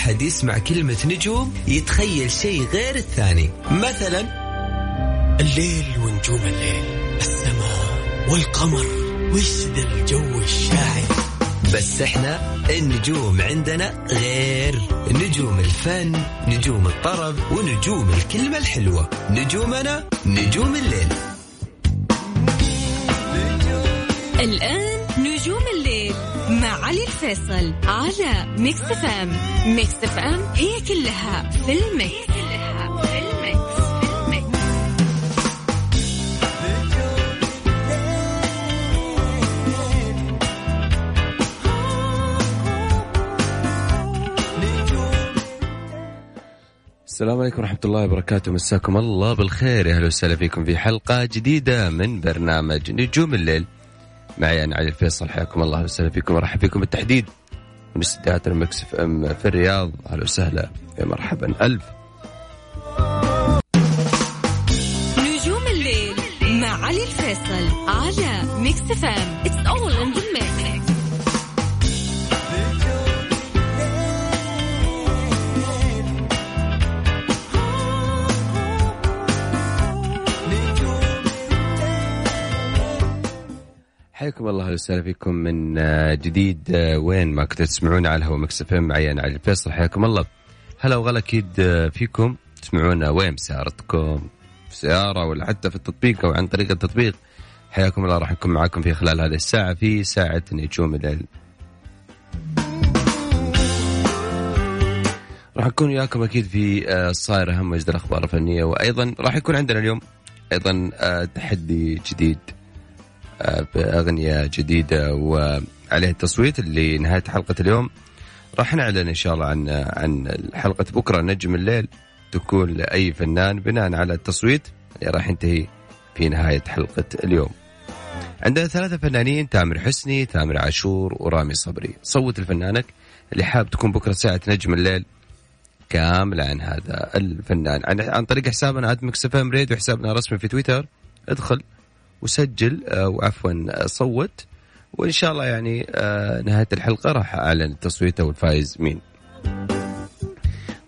واحد يسمع كلمة نجوم يتخيل شيء غير الثاني. مثلا الليل ونجوم الليل السماء والقمر وش ذا الجو الشاعر. بس إحنا النجوم عندنا غير. نجوم الفن نجوم الطرب ونجوم الكلمة الحلوة. نجومنا نجوم الليل. الآن مع علي الفيصل على Mix FM Mix FM هي كلها في ال mix. السلام عليكم ورحمة الله وبركاته. مساكم الله بالخير. أهلا وسهلا فيكم في حلقة جديدة من برنامج نجوم الليل. معي أنا علي الفيصل حياكم الله وسهلا فيكم ورحب فيكم بالتحديد. من استديوهات ال Mix FM في الرياض أهلا وسهلا يا مرحبا. ألف. نجوم الليل مع علي الفيصل على Mix FM It's all in the mix. حياكم الله وسهلا فيكم من آه، جديد آه، وين ما كنتوا تسمعون على الهواء Mix FM معي أنا علي الفيصل حياكم الله. هلا وغلا أكيد آه، فيكم تسمعونا وين؟ بسيارتكم في سيارة ولا حتى في التطبيق أو عن طريق التطبيق. حياكم الله راح نكون معاكم في خلال هذه الساعة في ساعة نجوم الليل. راح نكون وياكم أكيد في إيش صاير أهم وأجدد الأخبار الفنية وأيضا راح يكون عندنا اليوم أيضا آه، تحدي جديد. بأغنية جديدة وعليه التصويت لنهايه حلقة اليوم. راح نعلن إن شاء الله عن عن حلقه بكرة نجم الليل. تكون لأي فنان بناء على التصويت اللي راح ينتهي في نهاية حلقة اليوم. عندنا ثلاثة فنانين تامر حسني، تامر عاشور ورامي صبري، صوت لفنانك اللي حاب تكون بكرة ساعة نجم الليل. كاملة عن هذا الفنان. عن, عن طريق حسابنا @Mix FM ريد وحسابنا الرسمي في تويتر. ادخل. وسجل آه، وعفوا آه، صوت. وإن شاء الله يعني آه، نهاية الحلقة راح أعلن التصويت أو الفايز مين.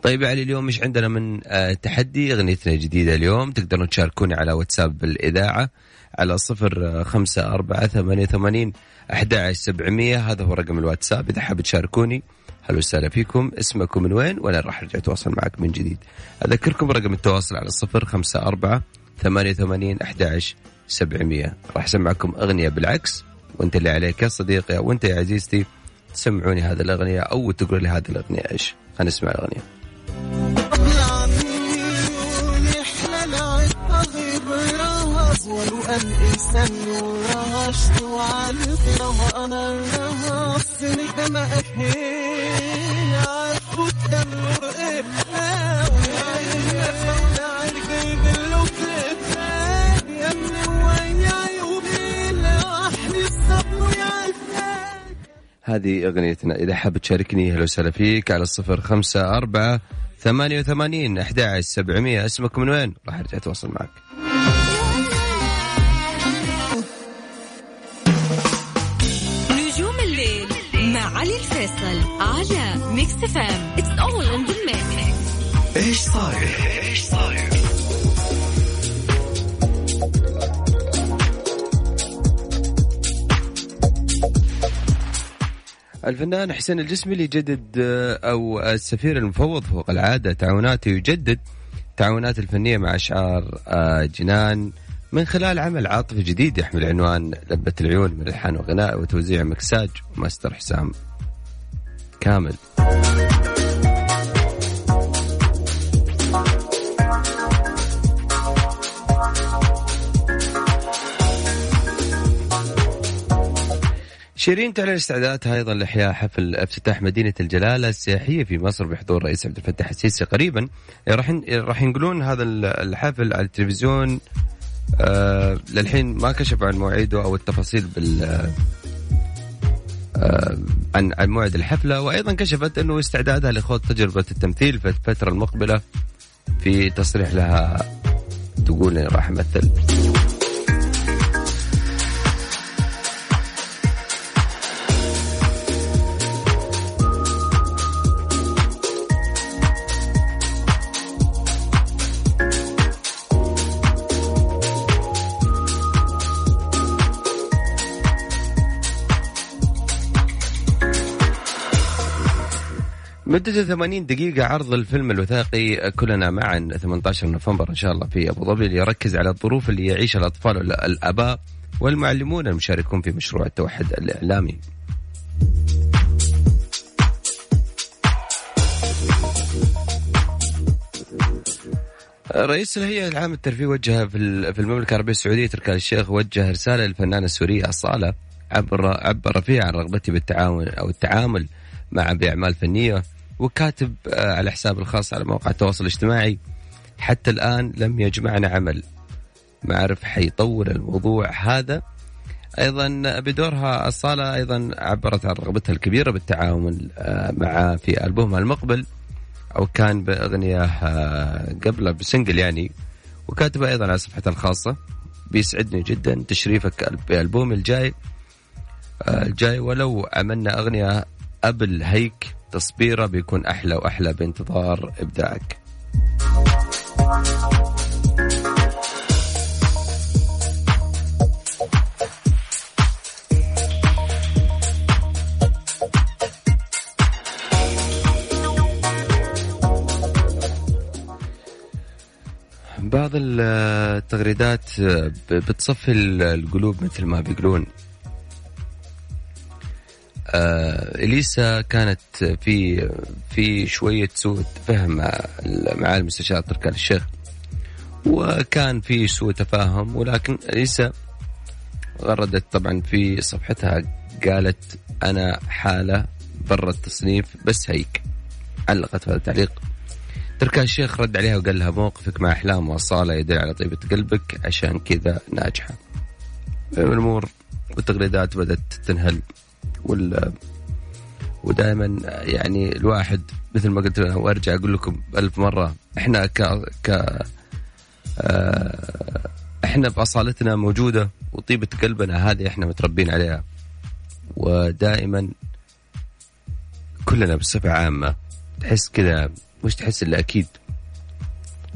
طيب علي اليوم مش عندنا من تحدي؟ اغنيتنا جديدة اليوم. تقدرون تشاركوني على واتساب الإذاعة على صفر خمسة أربعة ثمانية ثمانين أحد سبعمية. هذا هو رقم الواتساب. إذا حاب تشاركوني هلا وسهلا فيكم. اسمكم من وين؟ وأنا راح أرجع أتواصل معك من جديد. أذكركم رقم التواصل على صفر خمسة أربعة ثمانية ثمانين أحد سبعمية راح أسمعكم أغنية بالعكس وأنت اللي عليك يا صديقي وأنت يا عزيزتي تسمعوني هذه الأغنية أو تقولوا لي هذه الأغنية إيش خلينا نسمع الأغنية هذه أغنيتنا. إذا حاب تشاركني هلا وسهلا فيك. على الصفر خمسة أربعة ثمانية وثمانين أحد سبعمية. اسمك من وين؟ راح أرجع أتواصل معك. نجوم الليل مع علي الفيصل على Mix FM It's all in the mix. إيش صاير؟ إيش صاير؟ الفنان حسين الجسمي يجدد آه، أو السفير المفوض فوق العادة تعاوناته يجدد تعاونات الفنية مع أشعار آه، جنان من خلال عمل عاطفي جديد يحمل عنوان لبة العيون من الحان وغناء وتوزيع مكساج وماستر حسام كامل. شيرين تعلن استعداداتها أيضا لاحياء حفل افتتاح مدينة الجلالة السياحية في مصر بحضور الرئيس عبد الفتاح السيسي قريبا. راح راح ينقلون هذا الحفل على التلفزيون. آه للحين ما كشف عن موعده أو التفاصيل بال آه عن عن موعد الحفلة. وأيضا كشفت إنه استعدادها لخوض تجربة التمثيل في الفترة المقبلة في تصريح لها تقول إني راح امثل مدته 80 دقيقة عرض الفيلم الوثائقي كلنا معا 18 نوفمبر إن شاء الله في أبو ظبي اللي يركز على الظروف اللي يعيشها الأطفال والآباء والمعلمون المشاركون في مشروع التوحد الإعلامي. رئيس الهيئة العامة للترفيه وجه في المملكة العربية السعودية تركي الشيخ وجه رسالة للفنانة السورية أصالة عبر عبر فيها عن رغبته بالتعاون أو التعامل مع بأعمال فنية وكاتب آه، على حساب الخاص على مواقع التواصل الاجتماعي حتى الآن لم يجمعنا عمل. ما أعرف حيطول الموضوع هذا. أيضا بدورها الصالة أيضا عبرت عن رغبتها الكبيرة بالتعاون آه، مع في البومها المقبل أو كان بأغنية آه، قبله بسنجل يعني. وكاتبة أيضا على صفحتها الخاصة بيسعدني جدا تشريفك بالبوم الجاي الجاي ولو عملنا أغنية قبل هيك تصبيرة بيكون أحلى وأحلى بانتظار إبداعك. بعض التغريدات بتصفي القلوب مثل ما بيقولون. إليسا كانت في في شوية سوء فهم مع المستشار تركي الشيخ وكان في سوء تفاهم ولكن إليسا غردت طبعا في صفحتها قالت أنا حالة برا التصنيف بس هيك علقت هذا التعليق. تركي الشيخ رد عليها وقال لها موقفك مع إحلام وأصالة يدل على طيبة قلبك عشان كذا ناجحة. الأمور والتغريدات بدأت تنهل. وال ودائما يعني الواحد مثل ما قلت وأرجع أقول لكم ألف مرة إحنا ك ك آه، إحنا بأصالتنا موجودة وطيبة قلبنا هذه إحنا متربين عليها. ودائما كلنا بصفة عامة تحس كذا مش تحس إلا أكيد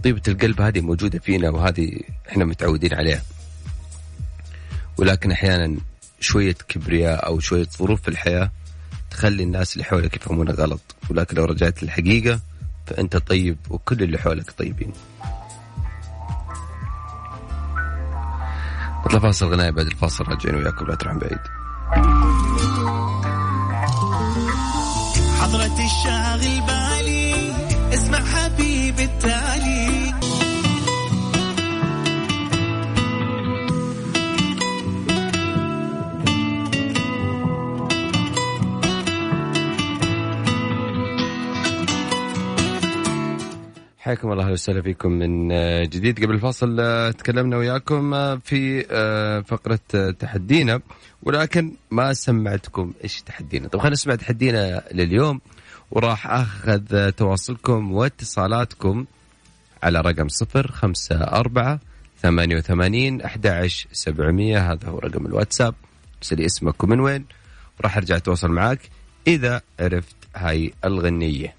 طيبة القلب هذه موجودة فينا وهذه إحنا متعودين عليها. ولكن أحيانا شوية كبرياء أو شوية ظروف في الحياة تخلي الناس اللي حولك يفهمونها غلط. ولكن لو رجعت للحقيقة فأنت طيب وكل اللي حولك طيبين. نطلع فاصل غناية بعد الفاصل راجعين وياكم لا تروحون بعيد. حضرة الشاغل بالي اسمع حبيبي التالي حياكم الله وسهلا فيكم من آه، جديد. قبل الفاصل آه، تكلمنا وياكم آه، في فقرة تحدينا ولكن ما سمعتكم إيش تحدينا. طب خلينا نسمع تحدينا لليوم وراح أخذ تواصلكم واتصالاتكم على رقم صفر خمسة أربعة ثمانية وثمانين أحد عشر سبعمية. هذا هو رقم الواتساب. ارسل اسمك ومن وين وراح أرجع أتواصل معك إذا عرفت هاي الغنية.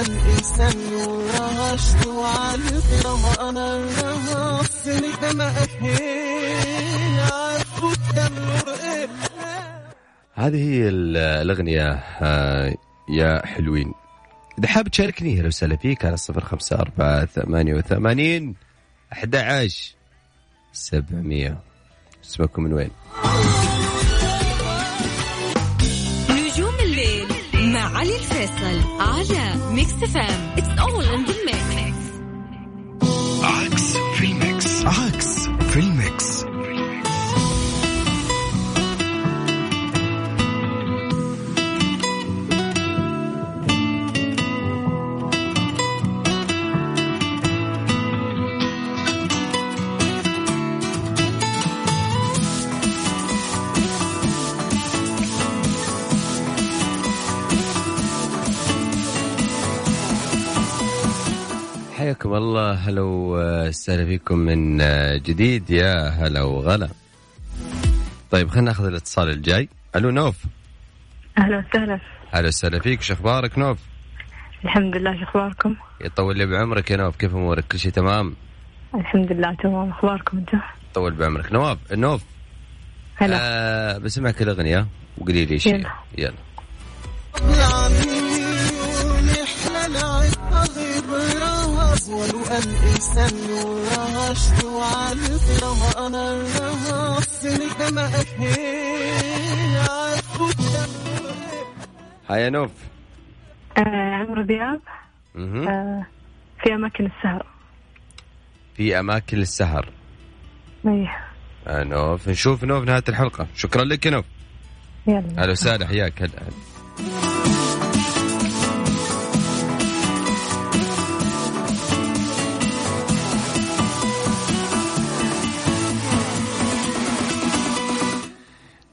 الإنسان وعلى القرى أنا التنور هذه هي الأغنية آه، يا حلوين. إذا حاب تشاركني وسهلا فيك على صفر خمسة أربعة ثمانية وثمانين 11 700 اسمكم من وين؟ نجوم الليل مع علي الفيصل على Mix FM it's all in the mix عكس في ال mix. عكس. حياكم الله. هلا وسهلا فيكم من جديد. يا هلا وغلا. طيب خلينا ناخذ الاتصال الجاي. ألو نوف. أهلا وسهلا. أهلا وسهلا فيك. شو أخبارك نوف؟ الحمد لله شو أخباركم؟ يطول لي بعمرك يا نوف. كيف أمورك؟ كل شيء تمام؟ الحمد لله تمام. أخباركم أنتم؟ طول بعمرك. نواف نوف. هلا. آه بسمعك الأغنية وقولي لي شيء. يلا. يلا. هيا نوف. آه عمرو دياب. آه في أماكن السهر. في أماكن السهر. إيه. آه نوف. نشوف نوف نهاية الحلقة. شكرا لك يا نوف. يلا. هلا وسهلا. حياك. هلا هلا.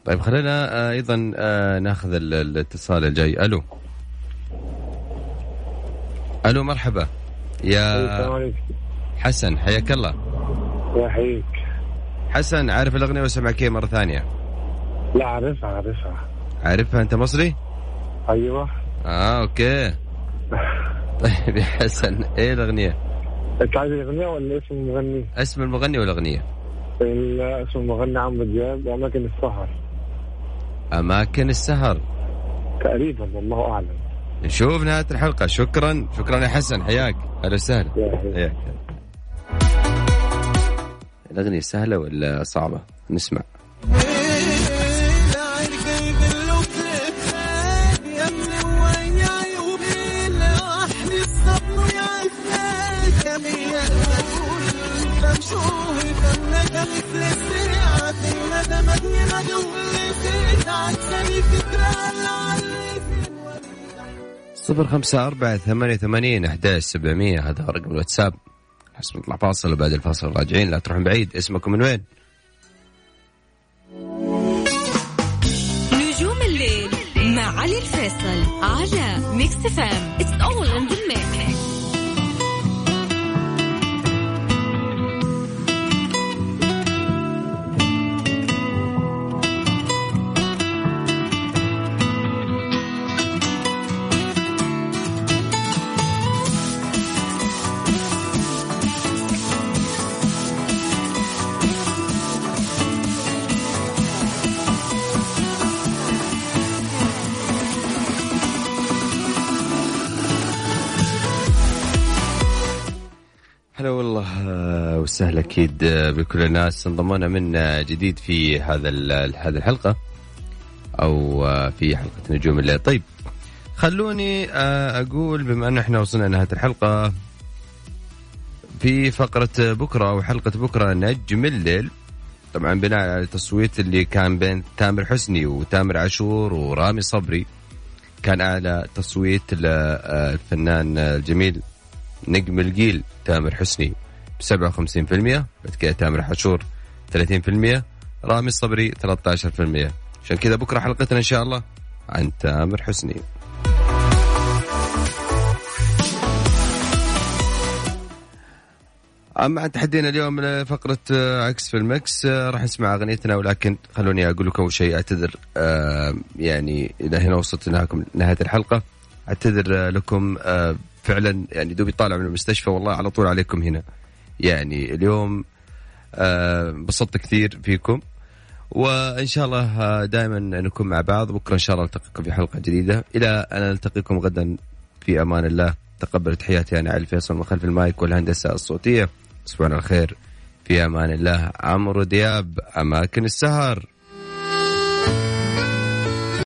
طيب خلينا آه، أيضا آه، ناخذ ال- الاتصال الجاي. ألو. ألو مرحبا. يا حسن حياك الله. يحييك. حسن عارف الأغنية وسمعك إيه مرة ثانية؟ لا عارفها عارفها. عارفها أنت مصري؟ أيوه. آه أوكي. طيب يا حسن إيه الأغنية؟ أنت عايز الأغنية ولا اسم المغني؟ اسم المغني والأغنية. ال- اسم المغني عمرو دياب أماكن السهر أماكن السهر. تقريبا والله أعلم. نشوف نهاية الحلقة. شكرا. شكرا يا حسن. حياك. أهلا وسهلا. حياك. الأغنية سهلة ولا صعبة؟ نسمع. صفر خمسة أربعة ثمانية ثمانين أحداش سبعمية. هذا رقم الواتساب. حسب نطلع فاصل وبعد الفاصل راجعين. لا تروحون بعيد. اسمكم من وين؟ نجوم الليل مع علي الفيصل على Mix FM it's all وسهلا أكيد بكل الناس انضمونا من جديد في هذا هذه الحلقة أو في حلقة نجوم الليل. طيب خلوني أقول بما أن إحنا وصلنا لنهاية الحلقة في فقرة بكرة أو حلقة بكرة نجم الليل. طبعا بناء على التصويت اللي كان بين تامر حسني وتامر عاشور ورامي صبري كان اعلى تصويت للفنان الجميل نجم الجيل تامر حسني. ب 57% بعد كده تامر حشور 30% رامي الصبري 13% عشان كذا بكرة حلقتنا إن شاء الله عن تامر حسني. أما عن تحدينا اليوم لفقرة آه، عكس في المكس آه، راح نسمع أغنيتنا ولكن خلوني أقول لكم أول شيء أعتذر آه، يعني إلى هنا وصلت لنهاكم نهاية الحلقة. أعتذر لكم فعلا يعني دوبي طالع من المستشفى والله على طول عليكم هنا. يعني اليوم آه، انبسطت كثير فيكم. وإن شاء الله دائما نكون مع بعض. بكرة إن شاء الله نلتقيكم في حلقة جديدة. إلى أن نلتقيكم غدا في أمان الله. تقبلوا تحياتي أنا علي الفيصل من خلف المايك والهندسة الصوتية. تصبحون على خير في أمان الله. عمرو دياب أماكن السهر.